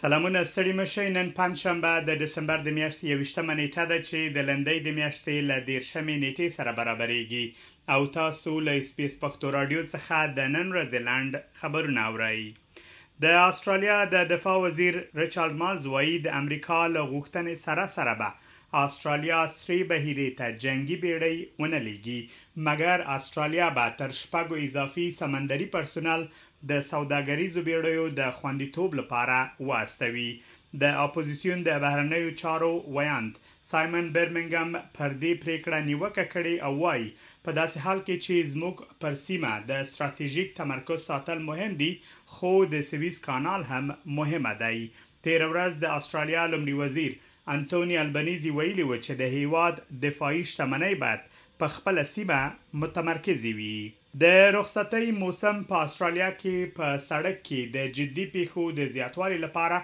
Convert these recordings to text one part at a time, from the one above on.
سلامونه ستړي مه شئ نن پنجشنبه د ډسمبر د میاشتې 21مه نیټه ده چې د لندۍ د میاشتې له 13مې نیټې سره برابریږي او تاسو له اسپیس پښتو رادیو څخه د نن ورځې لند خبرونه اورئ د استرالیا د دفاع وزیر ریچارډ مالز وایي د امریکا له غوښتنې سره سره به استرالیا سری بهیرې ته جنگي بیړۍ ونه لیږي مګر استرالیا به تر شپږو اضافي سمندري پرسونل د سوداګریزو بیړیو د خوندیتوب لپاره واستوي د اپوزیسیون د بهرنیو چارو ویاند سایمن برمنګم پر دې پرېکړه نیوکه کړې او وايي، په داسې حال کې چې زموږ پر سیمه د ستراتیژیک تمرکز ساتل مهم دي، خو د سویز کانال هم مهمه دی. تېره ورځ د اسټرالیا لومړي وزیر انتوني البنیزي ویلي و چې د هېواد دفاعي شتمنۍ باید په خپله سیمه متمرکزې وي. د رخصتۍ موسم په اسټرالیا کې په سړک کې د جدي پېښو د زیاتوالي لپاره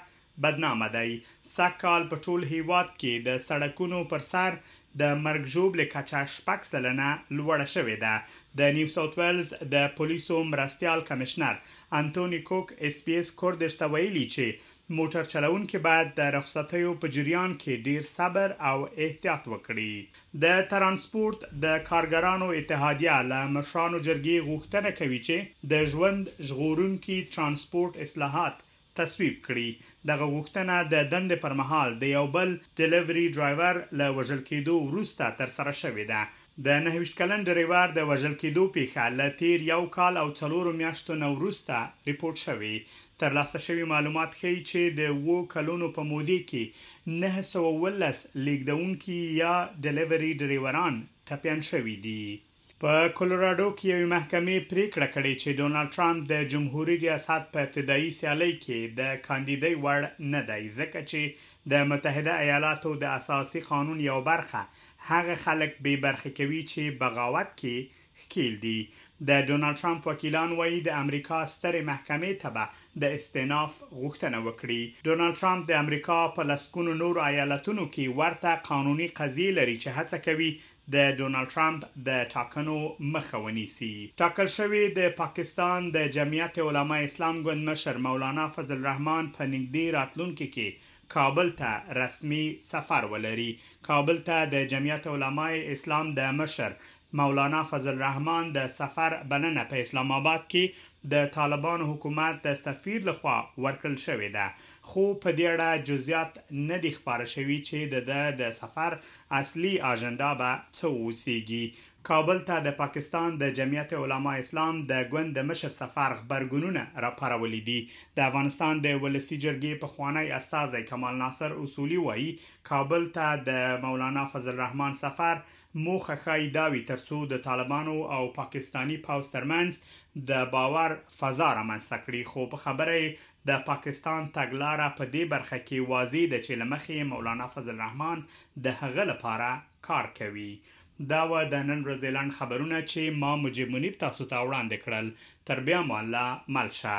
بدنامه دی، سږ کال په ټول هېواد کې د سړکونو پر سر د مرګ ژوبلې کچه شپږ سلنه لوړه شوې ده. د نیو ساوت ویلز د پولیسو مرستیال کمشنر انتوني کوک ایس بي ایس کوردش ته ویلي چې موټر چلوونکي باید د رخصتیو په جریان کې ډېر صبر او احتیاط وکړي. د ترانسپورت د کارګرانو اتحادیه له مشرانو جرګې غوښتنه کوي چې د ژوند ژغورونکي ترانسپورت اصلاحات تصویب کړي. دغه غوښتنه د دندې پر مهال د یو بل ډیلیوري ډرایور له وژل کېدو وروسته ترسره شوې ده. د نهه ویشت کلن ډریور د وژل کېدو پېښه له تېر یو کال او څلورو میاشتو نه وروسته رپوټ شوې. ترلاسه شوي معلومات ښيي چې د اوو کلونو په مودې کې نهه سوه اوولس لېږدوونکي یا ډیلیوري ډریوران ټپیان شوي دي. په کولوراډو کې یوې محکمې پرېکړه کړې چې ډونالډ ټرمپ د جمهوري ریاست په ابتدايي سیالۍ کې د کاندیدۍ وړ نه دی، ځکه چې د متحده ایالاتو د اساسي قانون یوه برخه هغه خلک بې برخې کوي چې بغاوت کې ښکېل دي. د ډونالډ ټرمپ وکیلان وايي، د امریکا سترې محکمې ته به د استیناف غوښتنه وکړي. ډونالډ ټرمپ د امریکا په لسګونو نورو ایالتونو کې ورته قانوني قضیې لري چې هڅه کوي د ډونالډ ټرمپ د ټاکنو مخه ونیسي. ټاکل شوې د پاکستان د جمعیت علماء اسلام ګوند مشر مولانا فضل الرحمان په نږدې راتلونکې کې کابل ته رسمي سفر ولري. کابل ته د جمعیت علماء اسلام د مشر مولانا فضل الرحمان د سفر بلنه په اسلام اباد کې د طالبانو حکومت د سفیر له خوا ورکړل شوې ده خو په دې اړه جزیات نه دي خپاره شوي چې د ده د سفر اصلي اژنډا به څه اوسېږي؟ کابل ته د پاکستان د جمعیت علماء اسلام د ګوند د مشر سفر غبرګونونه راپارولي دي. د افغانستان د ولسي جرګې پخوانی استازی کمال ناصر اصولي وايي، کابل ته د مولانا فضل الرحمن سفر موخه ښايي دا وي ترڅو د طالبانو او پاکستاني پوځ ترمنځ د باور فضا رامنځته کړي خو په خبره یې د پاکستان تګلاره په دې برخه کې واضح ده چې له مخې یې مولانا فضل الرحمان د هغه لپاره کار کوي. دا وه د نن ورځې لنډ خبرونه چې ما مجیب منیب تاسو ته وړاندې کړل. تر بیا مو الله مل شه.